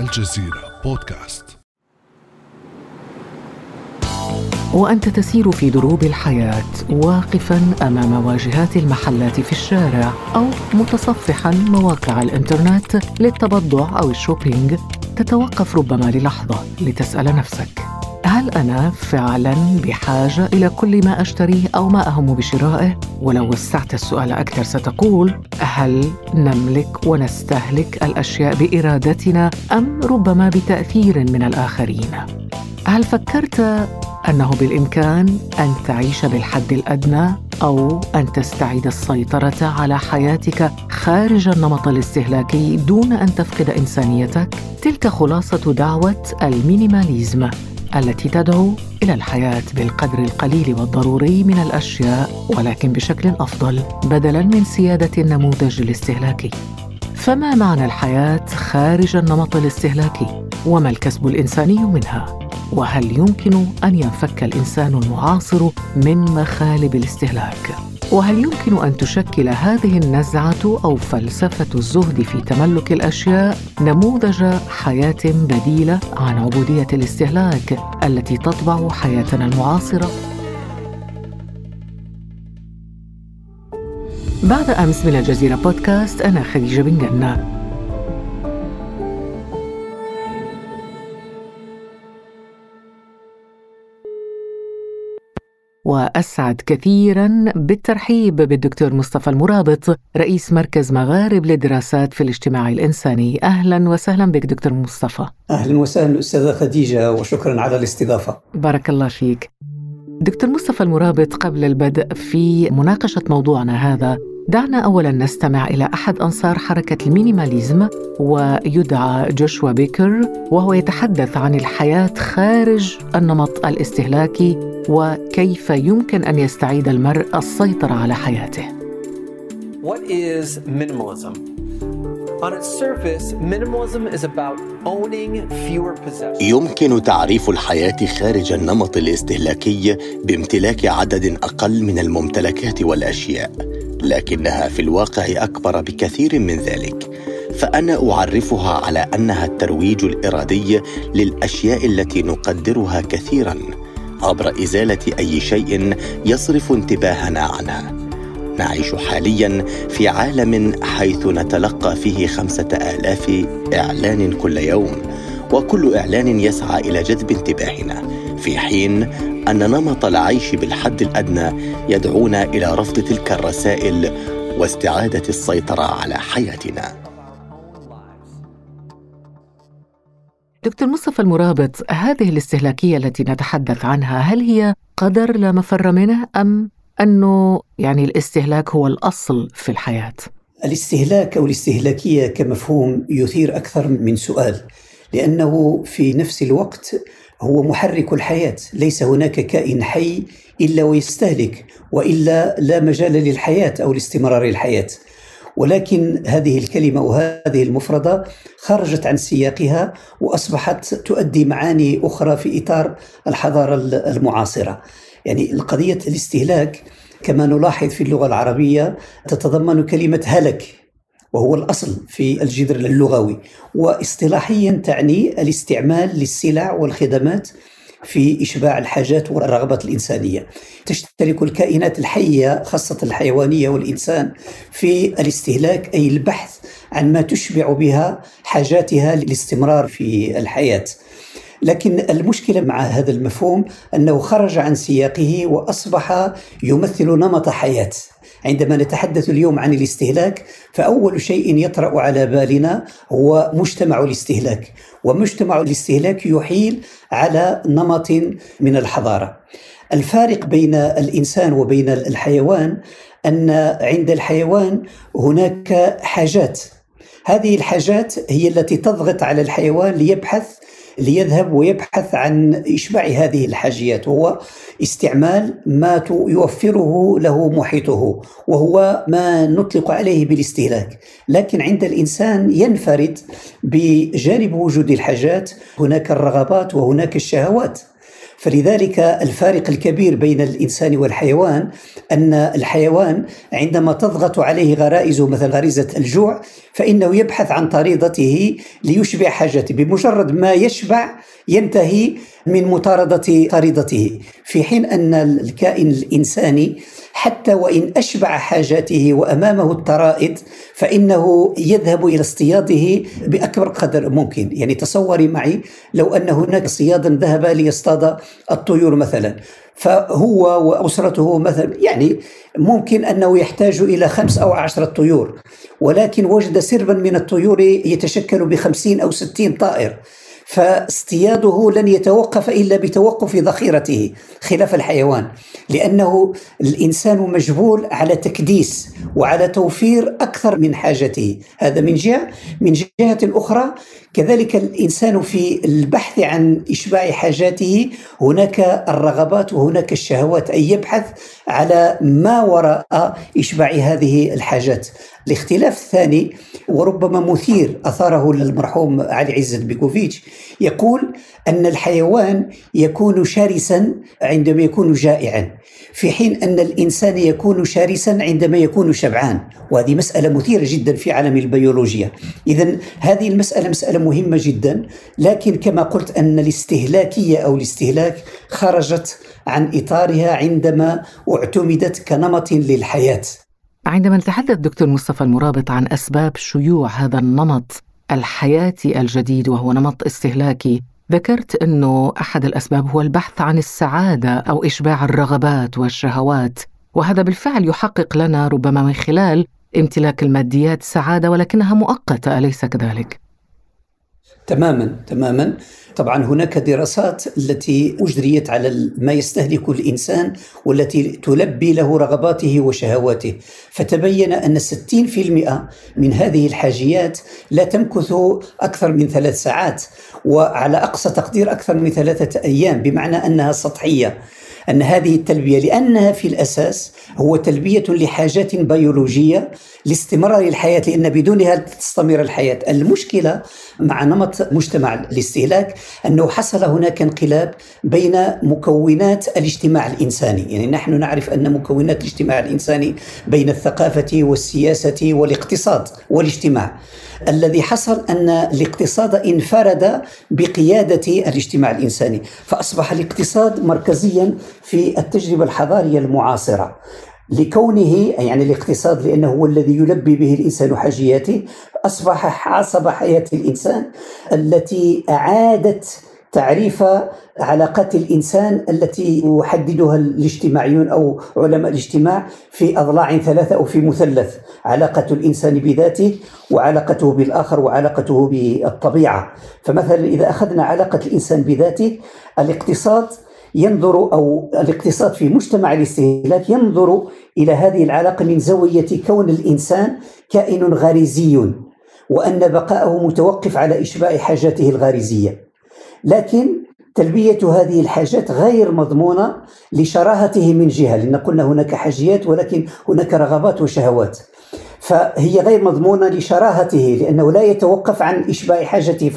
الجزيرة بودكاست. وأنت تسير في دروب الحياة واقفا أمام واجهات المحلات في الشارع أو متصفحا مواقع الإنترنت للتبضع أو ال shopping تتوقف ربما للحظة لتسأل نفسك هل أنا فعلا بحاجة إلى كل ما أشتريه أو ما أهم بشرائه؟ ولو وسعت السؤال أكثر ستقول هل نملك ونستهلك الأشياء بإرادتنا أم ربما بتأثير من الآخرين؟ هل فكرت أنه بالإمكان أن تعيش بالحد الأدنى أو أن تستعيد السيطرة على حياتك خارج النمط الاستهلاكي دون أن تفقد إنسانيتك؟ تلك خلاصة دعوة المينيماليزم. التي تدعو إلى الحياة بالقدر القليل والضروري من الأشياء ولكن بشكل أفضل بدلا من سيادة النموذج الاستهلاكي. فما معنى الحياة خارج النمط الاستهلاكي؟ وما الكسب الإنساني منها؟ وهل يمكن أن ينفك الإنسان المعاصر من مخالب الاستهلاك؟ وهل يمكن أن تشكل هذه النزعة أو فلسفة الزهد في تملك الأشياء نموذج حياة بديلة عن عبودية الاستهلاك التي تطبع حياتنا المعاصرة؟ بعد أمس من الجزيرة بودكاست أنا خديجة بن جنة. وأسعد كثيرا بالترحيب بالدكتور مصطفى المرابط رئيس مركز مغارب للدراسات في الاجتماع الإنساني. أهلا وسهلا بك دكتور مصطفى. أهلا وسهلا أستاذة خديجة وشكرا على الاستضافة. بارك الله فيك. دكتور مصطفى المرابط قبل البدء في مناقشة موضوعنا هذا دعنا اولا نستمع إلى أحد أنصار حركة المينيماليزم ويدعى جوشوا بيكر وهو يتحدث عن الحياة خارج النمط الاستهلاكي وكيف يمكن أن يستعيد المرء السيطرة على حياته. What is minimalism? On its surface, minimalism is about owning fewer possessions. يمكن تعريف الحياة خارج النمط الاستهلاكي بامتلاك عدد أقل من الممتلكات والأشياء. لكنها في الواقع أكبر بكثير من ذلك فأنا أعرفها على أنها الترويج الإرادي للأشياء التي نقدرها كثيرا عبر إزالة أي شيء يصرف انتباهنا عنها نعيش حاليا في عالم حيث نتلقى فيه خمسة آلاف إعلان كل يوم وكل إعلان يسعى إلى جذب انتباهنا في حين أن نمط العيش بالحد الأدنى يدعونا إلى رفض تلك الرسائل واستعادة السيطرة على حياتنا. دكتور مصطفى المرابط هذه الاستهلاكية التي نتحدث عنها هل هي قدر لا مفر منه أم أنه يعني الاستهلاك هو الأصل في الحياة. الاستهلاك أو الاستهلاكية كمفهوم يثير أكثر من سؤال لأنه في نفس الوقت هو محرك الحياة. ليس هناك كائن حي إلا ويستهلك وإلا لا مجال للحياة أو لاستمرار الحياة ولكن هذه الكلمة وهذه المفردة خرجت عن سياقها وأصبحت تؤدي معاني أخرى في إطار الحضارة المعاصرة. يعني قضيه الاستهلاك كما نلاحظ في اللغة العربية تتضمن كلمة هلك وهو الأصل في الجذر اللغوي واصطلاحيا تعني الاستعمال للسلع والخدمات في إشباع الحاجات والرغبات الإنسانية. تشترك الكائنات الحية خاصة الحيوانية والإنسان في الاستهلاك أي البحث عن ما تشبع بها حاجاتها للاستمرار في الحياة. لكن المشكلة مع هذا المفهوم أنه خرج عن سياقه وأصبح يمثل نمط حياة. عندما نتحدث اليوم عن الاستهلاك فأول شيء يطرأ على بالنا هو مجتمع الاستهلاك. ومجتمع الاستهلاك يحيل على نمط من الحضارة. الفارق بين الإنسان وبين الحيوان أن عند الحيوان هناك حاجات. هذه الحاجات هي التي تضغط على الحيوان ليبحث ليذهب ويبحث عن إشباع هذه الحاجيات وهو استعمال ما يوفره له محيطه وهو ما نطلق عليه بالاستهلاك. لكن عند الإنسان ينفرد بجانب وجود الحاجات هناك الرغبات وهناك الشهوات. فلذلك الفارق الكبير بين الإنسان والحيوان أن الحيوان عندما تضغط عليه غرائزه مثل غريزة الجوع فإنه يبحث عن طريضته ليشبع حاجته بمجرد ما يشبع ينتهي من مطاردة طريضته. في حين أن الكائن الإنساني حتى وإن أشبع حاجاته وأمامه الطرائد فإنه يذهب إلى اصطياده بأكبر قدر ممكن. يعني تصوري معي لو أن هناك صيادا ذهب ليصطاد الطيور مثلا. فهو وأسرته مثلا يعني ممكن أنه يحتاج إلى خمس أو عشرة طيور ولكن وجد سربا من الطيور يتشكل بخمسين أو ستين طائر. فاصطياده لن يتوقف إلا بتوقف ذخيرته خلاف الحيوان لأنه الإنسان مجبول على تكديس وعلى توفير أكثر من حاجته. هذا من جهة. من جهة أخرى كذلك الإنسان في البحث عن إشباع حاجاته هناك الرغبات وهناك الشهوات اي يبحث على ما وراء إشباع هذه الحاجات. الاختلاف الثاني وربما مثير أثاره المرحوم علي عزت بيكوفيتش يقول أن الحيوان يكون شرسا عندما يكون جائعا في حين أن الإنسان يكون شرسا عندما يكون شبعان. وهذه مسألة مثيرة جدا في عالم البيولوجيا. اذا هذه المسألة مسألة مهمة جدا لكن كما قلت أن الاستهلاكية أو الاستهلاك خرجت عن إطارها عندما اعتمدت كنمط للحياة. عندما نتحدث دكتور مصطفى المرابط عن أسباب شيوع هذا النمط الحياتي الجديد وهو نمط استهلاكي ذكرت أنه أحد الأسباب هو البحث عن السعادة أو إشباع الرغبات والشهوات وهذا بالفعل يحقق لنا ربما من خلال امتلاك الماديات سعادة ولكنها مؤقتة أليس كذلك؟ تماما تماما. طبعا هناك دراسات التي أجريت على ما يستهلك الإنسان والتي تلبي له رغباته وشهواته. فتبين أن 60% من هذه الحاجيات لا تمكث أكثر من ثلاث ساعات وعلى أقصى تقدير أكثر من ثلاثة أيام بمعنى أنها سطحية. أن هذه التلبية لأنها في الأساس هو تلبية لحاجات بيولوجية لاستمرار الحياة لأن بدونها تستمر الحياة. المشكلة مع نمط مجتمع الاستهلاك أنه حصل هناك انقلاب بين مكونات الاجتماع الإنساني. يعني نحن نعرف أن مكونات الاجتماع الإنساني بين الثقافة والسياسة والاقتصاد والاجتماع. الذي حصل أن الاقتصاد انفرد بقيادة الاجتماع الإنساني فأصبح الاقتصاد مركزيا في التجربة الحضارية المعاصرة لكونه يعني الاقتصاد لأنه هو الذي يلبي به الإنسان حاجياته أصبح عصب حياة الإنسان التي أعادت تعريف علاقات الإنسان التي يحددها الاجتماعيون أو علماء الاجتماع في أضلاع ثلاثة أو في مثلث علاقة الإنسان بذاته وعلاقته بالآخر وعلاقته بالطبيعة. فمثلا إذا أخذنا علاقة الإنسان بذاته الاقتصاد ينظر أو الاقتصاد في مجتمع الاستهلاك ينظر إلى هذه العلاقة من زاوية كون الإنسان كائن غريزي وأن بقاءه متوقف على إشباع حاجاته الغريزية. لكن تلبية هذه الحاجات غير مضمونة لشراهته من جهة لأن قلنا هناك حاجيات ولكن هناك رغبات وشهوات. فهي غير مضمونة لشراهته لأنه لا يتوقف عن إشباع حاجته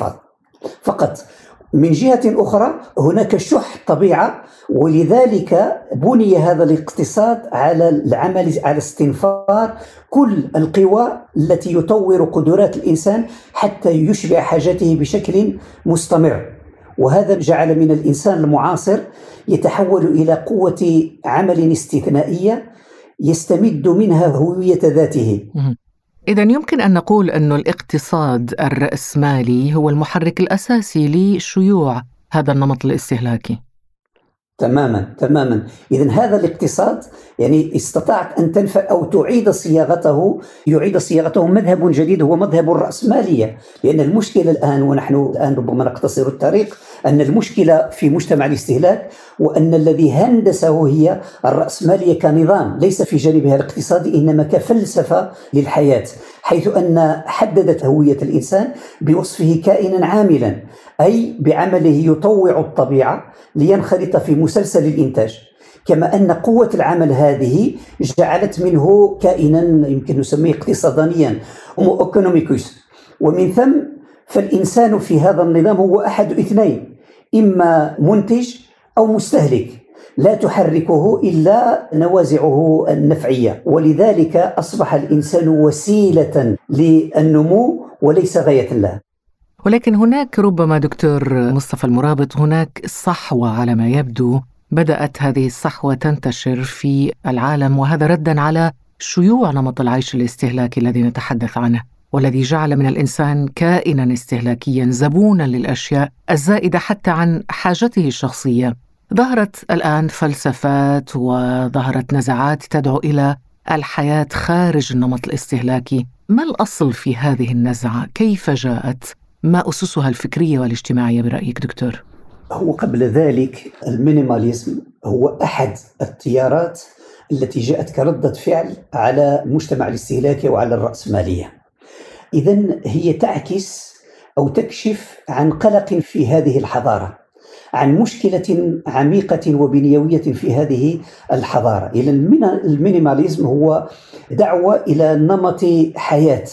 فقط. من جهة أخرى هناك شح طبيعة ولذلك بني هذا الاقتصاد على العمل على استنفار كل القوى التي يطور قدرات الإنسان حتى يشبع حاجته بشكل مستمر. وهذا جعل من الإنسان المعاصر يتحول إلى قوة عمل استثنائية يستمد منها هوية ذاته. إذا يمكن أن نقول أن الاقتصاد الرأسمالي هو المحرك الأساسي لشيوع هذا النمط الاستهلاكي. تماما تماما اذا هذا الاقتصاد يعني استطاعت أن تنفع أو تعيد صياغته يعيد صياغته مذهب جديد هو مذهب الرأسمالية لأن المشكلة الآن ونحن الآن ربما نقتصر الطريق أن المشكلة في مجتمع الاستهلاك وأن الذي هندسه هي الرأسمالية كنظام ليس في جانبها الاقتصادي إنما كفلسفة للحياة حيث أن حددت هوية الإنسان بوصفه كائنا عاملا أي بعمله يطوع الطبيعة لينخرط في مسلسل الإنتاج. كما أن قوة العمل هذه جعلت منه كائنا يمكن نسميه اقتصادانيا اوكونوميكوس ومن ثم فالإنسان في هذا النظام هو أحد اثنين إما منتج أو مستهلك لا تحركه إلا نوازعه النفعية. ولذلك أصبح الإنسان وسيلة للنمو وليس غاية له ولكن هناك ربما دكتور مصطفى المرابط هناك صحوة على ما يبدو. بدأت هذه الصحوة تنتشر في العالم وهذا ردا على شيوع نمط العيش الاستهلاكي الذي نتحدث عنه. والذي جعل من الإنسان كائنا استهلاكيا زبونا للأشياء الزائدة حتى عن حاجته الشخصية. ظهرت الآن فلسفات وظهرت نزعات تدعو إلى الحياة خارج النمط الاستهلاكي. ما الأصل في هذه النزعة؟ كيف جاءت؟ ما أسسها الفكرية والاجتماعية برأيك دكتور؟ هو قبل ذلك ال minimalism هو أحد التيارات التي جاءت كردة فعل على المجتمع الاستهلاكي وعلى الرأسمالية. إذا هي تعكس أو تكشف عن قلق في هذه الحضارة عن مشكلة عميقة وبنيوية في هذه الحضارة. إذا ال minimalism هو دعوة إلى نمط حياة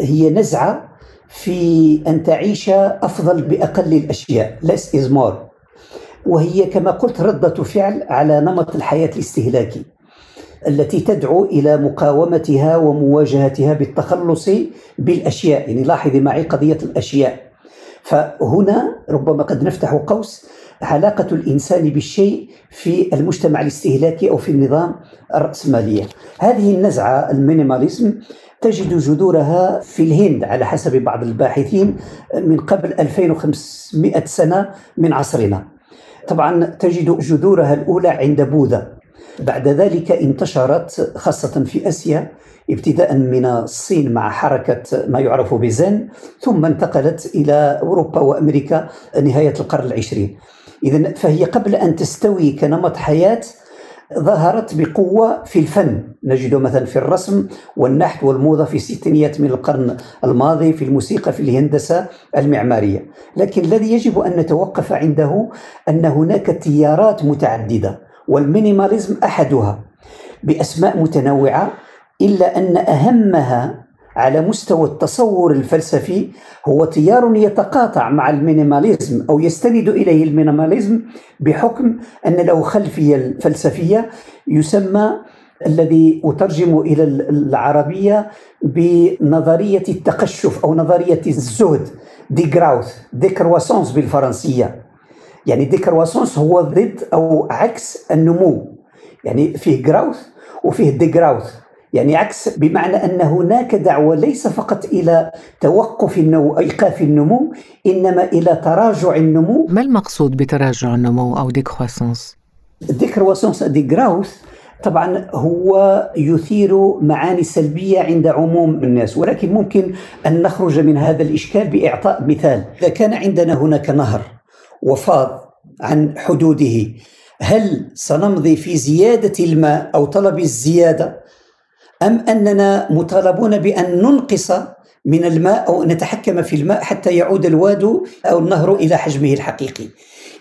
هي نزعة في أن تعيش أفضل بأقل الأشياء less is more. وهي كما قلت ردة فعل على نمط الحياة الاستهلاكي. التي تدعو إلى مقاومتها ومواجهتها بالتخلص بالأشياء يعني لاحظي معي قضية الأشياء. فهنا ربما قد نفتح قوس علاقة الإنسان بالشيء في المجتمع الاستهلاكي أو في النظام الرأسمالية. هذه النزعة المينيماليزم تجد جذورها في الهند على حسب بعض الباحثين من قبل 2500 سنة من عصرنا. طبعا تجد جذورها الأولى عند بوذا. بعد ذلك انتشرت خاصة في آسيا ابتداء من الصين مع حركة ما يعرف بزن ثم انتقلت إلى أوروبا وأمريكا نهاية القرن العشرين. إذا فهي قبل أن تستوي كنمط حياة ظهرت بقوة في الفن. نجد مثلا في الرسم والنحت والموضة في الستينيات من القرن الماضي في الموسيقى في الهندسة المعمارية. لكن الذي يجب أن نتوقف عنده أن هناك تيارات متعددة. والمينيماليزم أحدها بأسماء متنوعة إلا أن أهمها على مستوى التصور الفلسفي هو تيار يتقاطع مع ال minimalism أو يستند إليه ال minimalism بحكم أن له خلفية فلسفيه يسمى الذي أترجم إلى العربية بنظرية التقشف أو نظرية الزهد degrowth décroissance بالفرنسية. يعني décroissance هو ضد أو عكس النمو. يعني فيه growth وفيه degrowth. يعني عكس بمعنى أن هناك دعوة ليس فقط إلى توقف النمو إيقاف النمو إنما إلى تراجع النمو. ما المقصود بتراجع النمو أو décroissance décroissance degrowth طبعا هو يثير معاني سلبية عند عموم الناس ولكن ممكن أن نخرج من هذا الإشكال بإعطاء مثال. إذا كان عندنا هناك نهر وفاض عن حدوده. هل سنمضي في زيادة الماء أو طلب الزيادة؟ أم أننا مطالبون بأن ننقص من الماء أو نتحكم في الماء حتى يعود الواد أو النهر إلى حجمه الحقيقي؟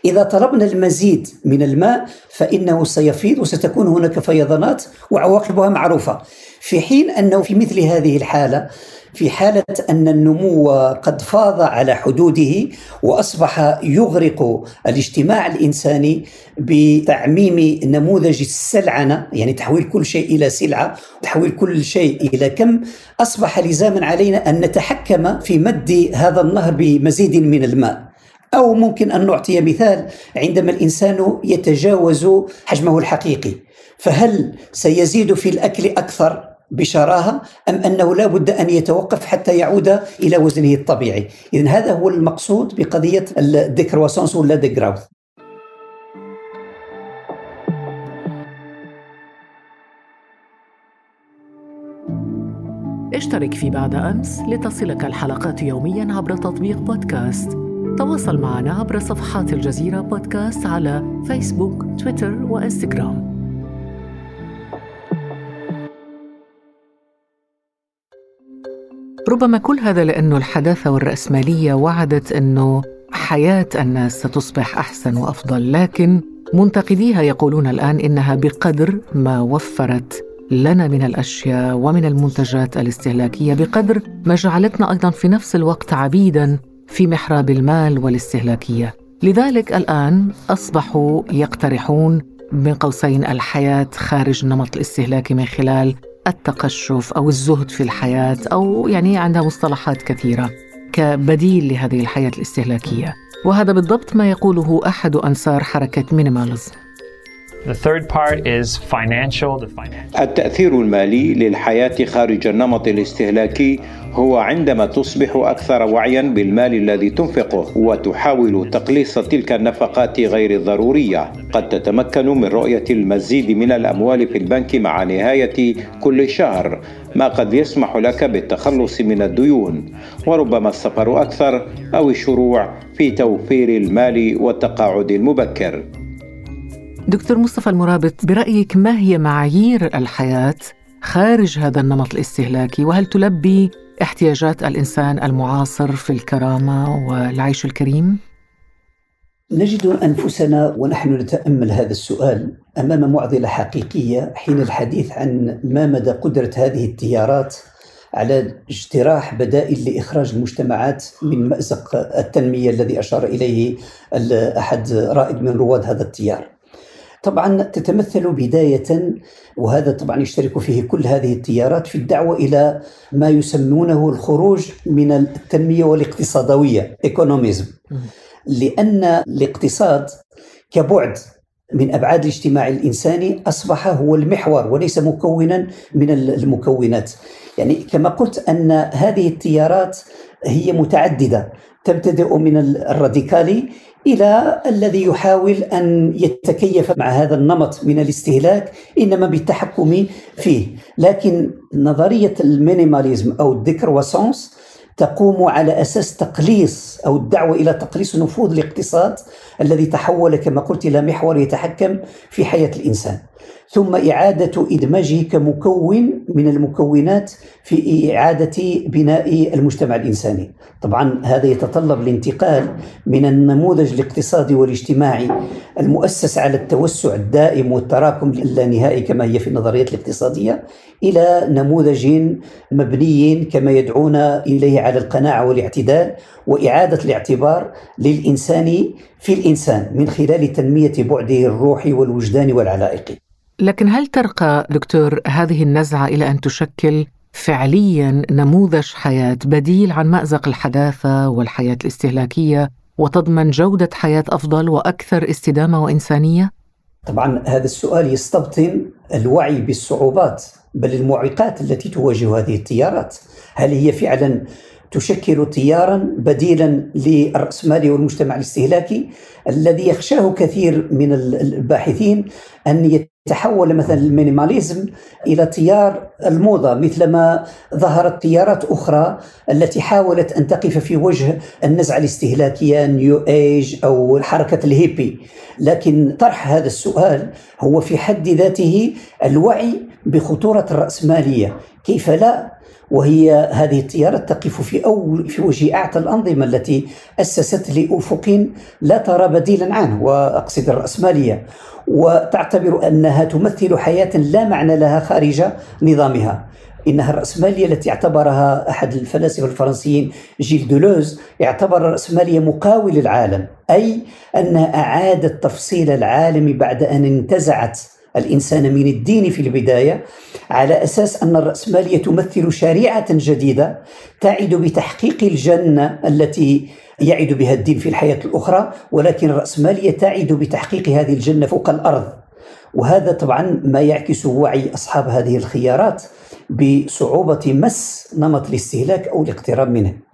إذا طلبنا المزيد من الماء فإنه سيفيض وستكون هناك فيضانات وعواقبها معروفة. في حين أنه في مثل هذه الحالة في حالة أن النمو قد فاض على حدوده وأصبح يغرق الاجتماع الإنساني بتعميم نموذج السلعنة يعني تحويل كل شيء إلى سلعة تحويل كل شيء إلى كم أصبح لزاما علينا أن نتحكم في مد هذا النهر بمزيد من الماء. أو ممكن أن نعطي مثال عندما الإنسان يتجاوز حجمه الحقيقي فهل سيزيد في الأكل أكثر؟ بشراهة أم أنه لا بد أن يتوقف حتى يعود إلى وزنه الطبيعي. اذا هذا هو المقصود بقضية الديكرواسونس ولا ديكراوث اشترك في بعد أمس لتصلك الحلقات يوميا عبر تطبيق بودكاست. تواصل معنا عبر صفحات الجزيرة بودكاست على فيسبوك تويتر وإنستغرام. ربما كل هذا لأنه الحداثة والرأسمالية وعدت أنه حياة الناس ستصبح أحسن وأفضل لكن منتقديها يقولون الآن إنها بقدر ما وفرت لنا من الأشياء ومن المنتجات الاستهلاكية بقدر ما جعلتنا أيضا في نفس الوقت عبيدا في محراب المال والاستهلاكية. لذلك الآن أصبحوا يقترحون بين قوسين الحياة خارج النمط الاستهلاكي من خلال التقشف أو الزهد في الحياة أو يعني عندها مصطلحات كثيرة كبديل لهذه الحياة الاستهلاكية وهذا بالضبط ما يقوله أحد أنصار حركة مينيماليزم The third part is financial. The financial. التأثير المالي للحياة خارج النمط الاستهلاكي هو عندما تصبح أكثر وعيا بالمال الذي تنفقه وتحاول تقليص تلك النفقات غير الضرورية قد تتمكن من رؤية المزيد من الأموال في البنك مع نهاية كل شهر ما قد يسمح لك بالتخلص من الديون. وربما السفر أكثر أو الشروع في توفير المال والتقاعد المبكر. دكتور مصطفى المرابط برأيك ما هي معايير الحياة خارج هذا النمط الاستهلاكي؟ وهل تلبي احتياجات الإنسان المعاصر في الكرامة والعيش الكريم؟ نجد أنفسنا ونحن نتأمل هذا السؤال أمام معضلة حقيقية حين الحديث عن ما مدى قدرة هذه التيارات على اجتراح بدائل لإخراج المجتمعات من مأزق التنمية الذي أشار إليه أحد رائد من رواد هذا التيار. طبعا تتمثل بداية وهذا طبعا يشترك فيه كل هذه التيارات في الدعوة إلى ما يسمونه الخروج من التنمية والاقتصادوية ايكونوميزم لأن الاقتصاد كبعد من أبعاد الاجتماع الإنساني أصبح هو المحور وليس مكونا من المكونات. يعني كما قلت أن هذه التيارات هي متعددة تبتدئ من الراديكالي إلى الذي يحاول أن يتكيف مع هذا النمط من الاستهلاك إنما بالتحكم فيه لكن نظرية ال minimalism أو ال décroissance تقوم على أساس تقليص أو الدعوة إلى تقليص نفوذ الاقتصاد الذي تحول كما قلت إلى محور يتحكم في حياة الإنسان. ثم إعادة إدماجه كمكون من المكونات في إعادة بناء المجتمع الإنساني. طبعا هذا يتطلب الانتقال من النموذج الاقتصادي والاجتماعي المؤسس على التوسع الدائم والتراكم اللانهائي كما هي في النظريات الاقتصادية إلى نموذج مبني كما يدعون إليه على القناعة والاعتدال وإعادة الاعتبار للإنسان في الإنسان من خلال تنمية بعده الروحي والوجداني والعلائقي. لكن هل ترقى دكتور هذه النزعة إلى أن تشكل فعليا نموذج حياة بديل عن مأزق الحداثة والحياة الاستهلاكية وتضمن جودة حياة أفضل وأكثر استدامة وإنسانية؟ طبعا هذا السؤال يستبطن الوعي بالصعوبات بل المعيقات التي تواجه هذه التيارات هل هي فعلا تشكل تيارا بديلا للرأسمالي والمجتمع الاستهلاكي الذي يخشاه كثير من الباحثين أن يتحول مثلا ال minimalism إلى تيار الموضة مثلما ظهرت تيارات أخرى التي حاولت أن تقف في وجه النزعة الاستهلاكية New Age أو حركة ال hippie. لكن طرح هذا السؤال هو في حد ذاته الوعي بخطورة الرأسمالية. كيف لا؟ وهي هذه التيارات تقف في أول في وجه أعتى الأنظمة التي أسست لأفق لا ترى بديلا عنه وأقصد الرأسمالية وتعتبر أنها تمثل حياة لا معنى لها خارج نظامها. إنها الرأسمالية التي اعتبرها أحد الفلاسفة الفرنسيين جيل دولوز اعتبر الرأسمالية مقاول للعالم أي أنها أعادت تفصيل العالم بعد أن انتزعت الإنسان من الدين في البداية على أساس أن الرأسمالية تمثل شريعة جديدة تعد بتحقيق الجنة التي يعد بها الدين في الحياة الأخرى ولكن الرأسمالية تعد بتحقيق هذه الجنة فوق الأرض. وهذا طبعا ما يعكس وعي أصحاب هذه الخيارات بصعوبة مس نمط الاستهلاك أو الاقتراب منه.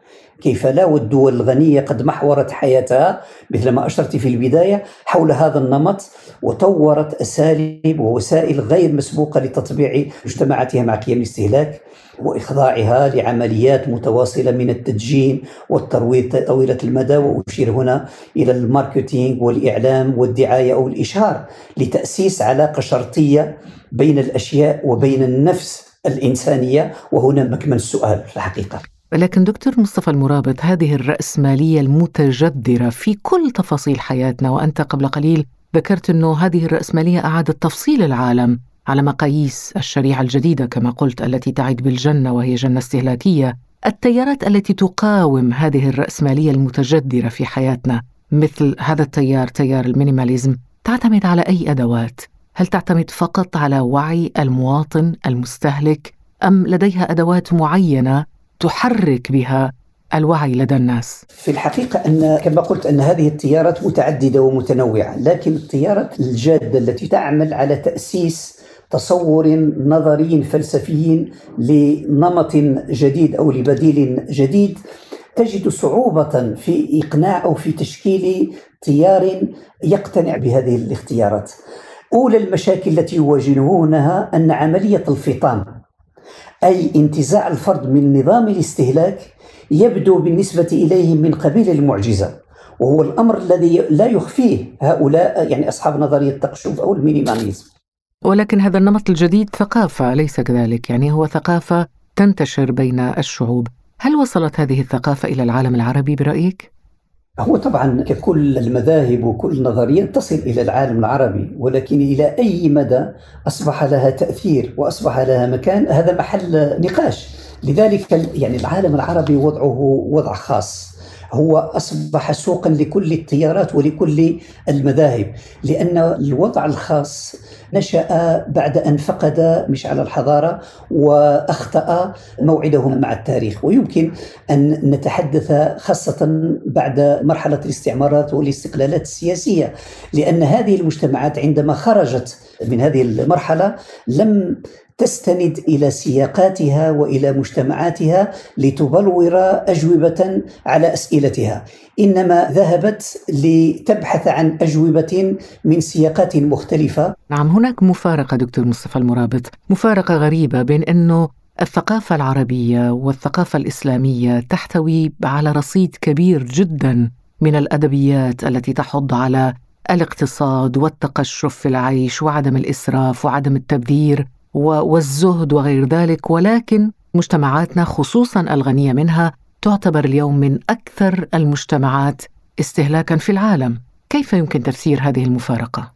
كيف لا والدول الغنية قد محورت حياتها مثل ما أشرت في البداية حول هذا النمط وطورت أساليب ووسائل غير مسبوقة لتطبيع مجتمعاتها مع قيم الاستهلاك وإخضاعها لعمليات متواصلة من التدجين والترويض طويلة المدى. وأشير هنا إلى الماركتينج والإعلام والدعاية أو الإشهار لتأسيس علاقة شرطية بين الأشياء وبين النفس الإنسانية. وهنا مكمن السؤال في الحقيقة. لكن دكتور مصطفى المرابط هذه الرأسمالية المتجذرة في كل تفاصيل حياتنا وأنت قبل قليل ذكرت أنه هذه الرأسمالية أعادت تفصيل العالم على مقاييس الشريعة الجديدة كما قلت التي تعد بالجنة وهي جنة استهلاكية التيارات التي تقاوم هذه الرأسمالية المتجذرة في حياتنا مثل هذا التيار تيار المينيماليزم تعتمد على أي أدوات؟ هل تعتمد فقط على وعي المواطن المستهلك أم لديها أدوات معينة تحرك بها الوعي لدى الناس؟ في الحقيقة أن كما قلت أن هذه التيارات متعددة ومتنوعة لكن التيارات الجادة التي تعمل على تأسيس تصور نظري فلسفي لنمط جديد أو لبديل جديد تجد صعوبة في إقناع أو في تشكيل تيار يقتنع بهذه الاختيارات أولى المشاكل التي يواجهونها أن عملية الفطام أي انتزاع الفرد من نظام الاستهلاك يبدو بالنسبة إليهم من قبيل المعجزة وهو الأمر الذي لا يخفيه هؤلاء يعني أصحاب نظرية التقشف أو المينيماليزم ولكن هذا النمط الجديد ثقافة أليس كذلك؟ يعني هو ثقافة تنتشر بين الشعوب هل وصلت هذه الثقافة إلى العالم العربي برأيك؟ هو طبعا ككل المذاهب وكل نظرية تصل إلى العالم العربي ولكن إلى أي مدى أصبح لها تأثير وأصبح لها مكان؟ هذا محل نقاش. لذلك يعني العالم العربي وضعه وضع خاص. هو أصبح سوقا لكل التيارات ولكل المذاهب لأن الوضع الخاص نشأ بعد أن فقد مشعل الحضارة وأخطأ موعده مع التاريخ. ويمكن أن نتحدث خاصة بعد مرحلة الاستعمارات والاستقلالات السياسية لأن هذه المجتمعات عندما خرجت من هذه المرحلة لم تستند إلى سياقاتها وإلى مجتمعاتها لتبلور أجوبة على أسئلتها. إنما ذهبت لتبحث عن أجوبة من سياقات مختلفة. نعم هناك مفارقة دكتور مصطفى المرابط. مفارقة غريبة بين انه الثقافة العربية والثقافة الإسلامية تحتوي على رصيد كبير جدا من الأدبيات التي تحض على الاقتصاد والتقشف في العيش وعدم الإسراف وعدم التبذير. والزهد وغير ذلك ولكن مجتمعاتنا خصوصا الغنية منها تعتبر اليوم من أكثر المجتمعات استهلاكا في العالم. كيف يمكن تفسير هذه المفارقة؟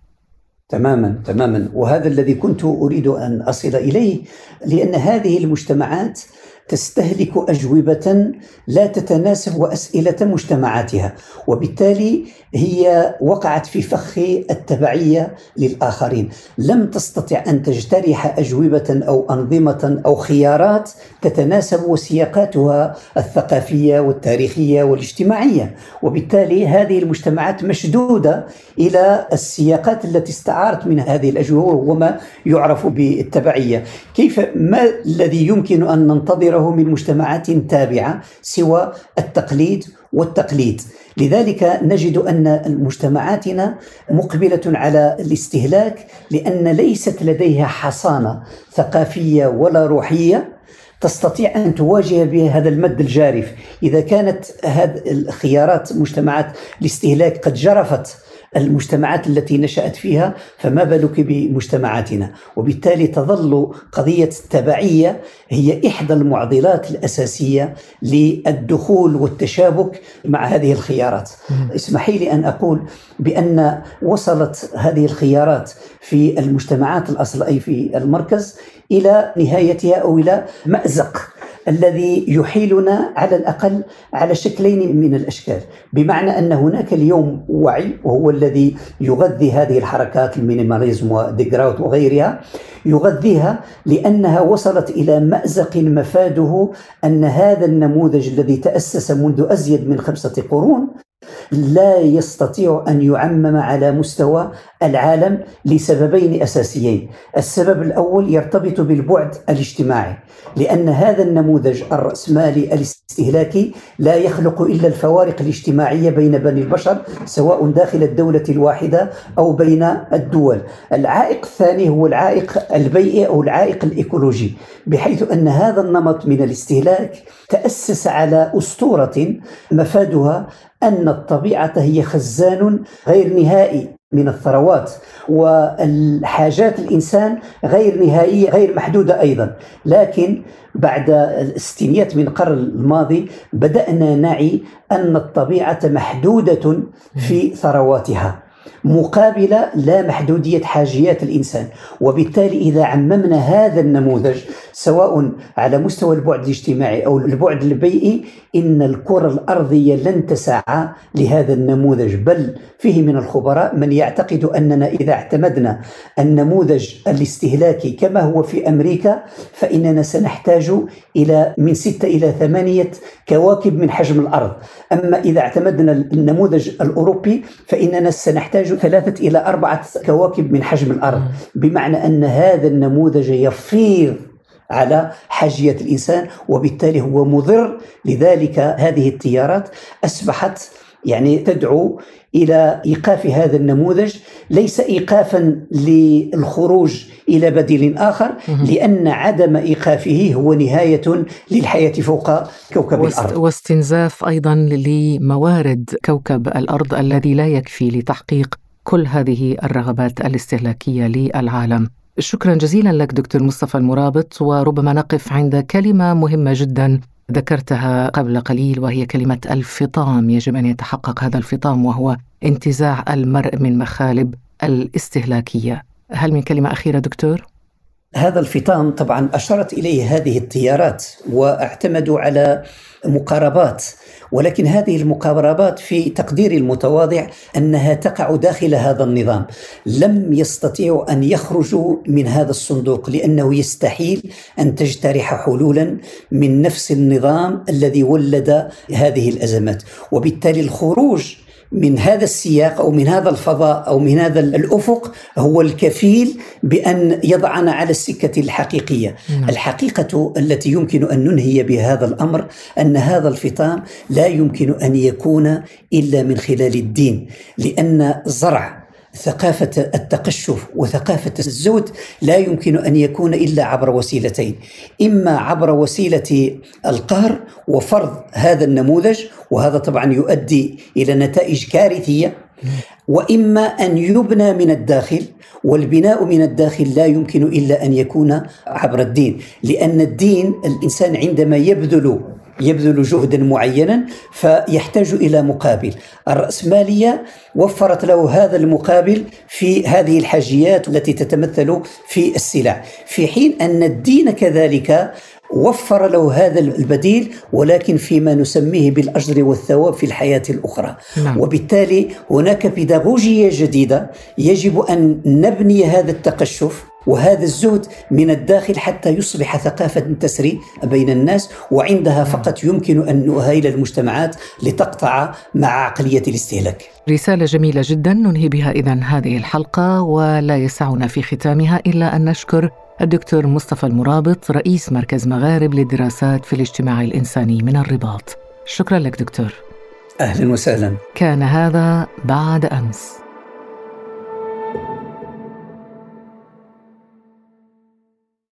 تماما تماما. وهذا الذي كنت أريد أن أصل إليه لأن هذه المجتمعات تستهلك أجوبة لا تتناسب وأسئلة مجتمعاتها وبالتالي هي وقعت في فخ التبعية للآخرين. لم تستطع أن تجترح أجوبة أو أنظمة أو خيارات تتناسب وسياقاتها الثقافية والتاريخية والاجتماعية. وبالتالي هذه المجتمعات مشدودة إلى السياقات التي استعارت من هذه الأجوبة وما يعرف بالتبعية. كيف ما الذي يمكن أن ننتظره من مجتمعات تابعة سوى التقليد والتقليد. لذلك نجد أن مجتمعاتنا مقبلة على الاستهلاك لأن ليست لديها حصانة ثقافية ولا روحية تستطيع أن تواجه به هذا المد الجارف. إذا كانت هذه الخيارات مجتمعات الاستهلاك قد جرفت المجتمعات التي نشأت فيها فما بالك بمجتمعاتنا؟ وبالتالي تظل قضية التبعية هي إحدى المعضلات الأساسية للدخول والتشابك مع هذه الخيارات. اسمحي لي أن أقول بأن وصلت هذه الخيارات في المجتمعات الأصل أي في المركز إلى نهايتها أو إلى مأزق الذي يحيلنا على الأقل على شكلين من الأشكال، بمعنى أن هناك اليوم وعي وهو الذي يغذي هذه الحركات ال minimalism و degrowth وغيرها يغذيها لأنها وصلت إلى مأزق مفاده أن هذا النموذج الذي تأسس منذ أزيد من خمسة قرون لا يستطيع أن يعمم على مستوى العالم لسببين أساسيين، السبب الأول يرتبط بالبعد الاجتماعي، لأن هذا النموذج الرأسمالي الاستهلاكي لا يخلق إلا الفوارق الاجتماعية بين بني البشر سواء داخل الدولة الواحدة أو بين الدول. العائق الثاني هو العائق البيئي أو العائق الإيكولوجي، بحيث أن هذا النمط من الاستهلاك تأسس على أسطورة مفادها أن الطبيعة هي خزان غير نهائي من الثروات والحاجات الإنسان غير نهائية غير محدودة أيضا. لكن بعد الستينيات من القرن الماضي بدأنا نعي أن الطبيعة محدودة في ثرواتها مقابل لا محدودية حاجيات الإنسان. وبالتالي إذا عممنا هذا النموذج سواء على مستوى البعد الاجتماعي أو البعد البيئي إن الكرة الأرضية لن تسعى لهذا النموذج بل فيه من الخبراء من يعتقد أننا إذا اعتمدنا النموذج الاستهلاكي كما هو في أمريكا فإننا سنحتاج إلى من ستة إلى ثمانية كواكب من حجم الأرض. أما إذا اعتمدنا النموذج الأوروبي فإننا سنحتاج ثلاثة إلى أربعة كواكب من حجم الأرض. بمعنى أن هذا النموذج يفيض على حاجية الإنسان وبالتالي هو مضر لذلك هذه التيارات أصبحت يعني تدعو إلى إيقاف هذا النموذج ليس ايقافا للخروج إلى بديل آخر لأن عدم إيقافه هو نهاية للحياة فوق كوكب الأرض. واستنزاف أيضا لموارد كوكب الأرض الذي لا يكفي لتحقيق كل هذه الرغبات الاستهلاكية للعالم. شكرا جزيلا لك دكتور مصطفى المرابط وربما نقف عند كلمة مهمة جدا ذكرتها قبل قليل وهي كلمة الفطام. يجب أن يتحقق هذا الفطام وهو انتزاع المرء من مخالب الاستهلاكية. هل من كلمة أخيرة دكتور؟ هذا الفطام طبعا أشارت إليه هذه التيارات واعتمدوا على مقاربات ولكن هذه المقاربات في تقديري المتواضع أنها تقع داخل هذا النظام. لم يستطيعوا أن يخرجوا من هذا الصندوق لأنه يستحيل أن تجترح حلولا من نفس النظام الذي ولد هذه الأزمات. وبالتالي الخروج من هذا السياق أو من هذا الفضاء أو من هذا الأفق هو الكفيل بأن يضعنا على السكة الحقيقية. نعم. الحقيقة التي يمكن أن ننهي بهذا الأمر أن هذا الفطام لا يمكن أن يكون إلا من خلال الدين، لأن زرع ثقافة التقشف وثقافة الزهد لا يمكن أن يكون إلا عبر وسيلتين إما عبر وسيلة القهر وفرض هذا النموذج وهذا طبعا يؤدي إلى نتائج كارثية وإما أن يبنى من الداخل والبناء من الداخل لا يمكن إلا أن يكون عبر الدين لأن الدين الإنسان عندما يبذل يبذل جهدا معينا فيحتاج إلى مقابل الرأسمالية وفرت له هذا المقابل في هذه الحاجيات التي تتمثل في السلع في حين أن الدين كذلك وفر له هذا البديل ولكن فيما نسميه بالأجر والثواب في الحياة الأخرى نعم. وبالتالي هناك بيداغوجيه جديدة يجب أن نبني هذا التقشف وهذا الزهد من الداخل حتى يصبح ثقافة تسري بين الناس وعندها فقط يمكن أن نؤهل المجتمعات لتقطع مع عقلية الاستهلاك. رسالة جميلة جدا ننهي بها إذا هذه الحلقة ولا يسعنا في ختامها إلا أن نشكر الدكتور مصطفى المرابط رئيس مركز مغارب للدراسات في الاجتماع الإنساني من الرباط. شكرا لك دكتور. أهلا وسهلا. كان هذا بعد أمس.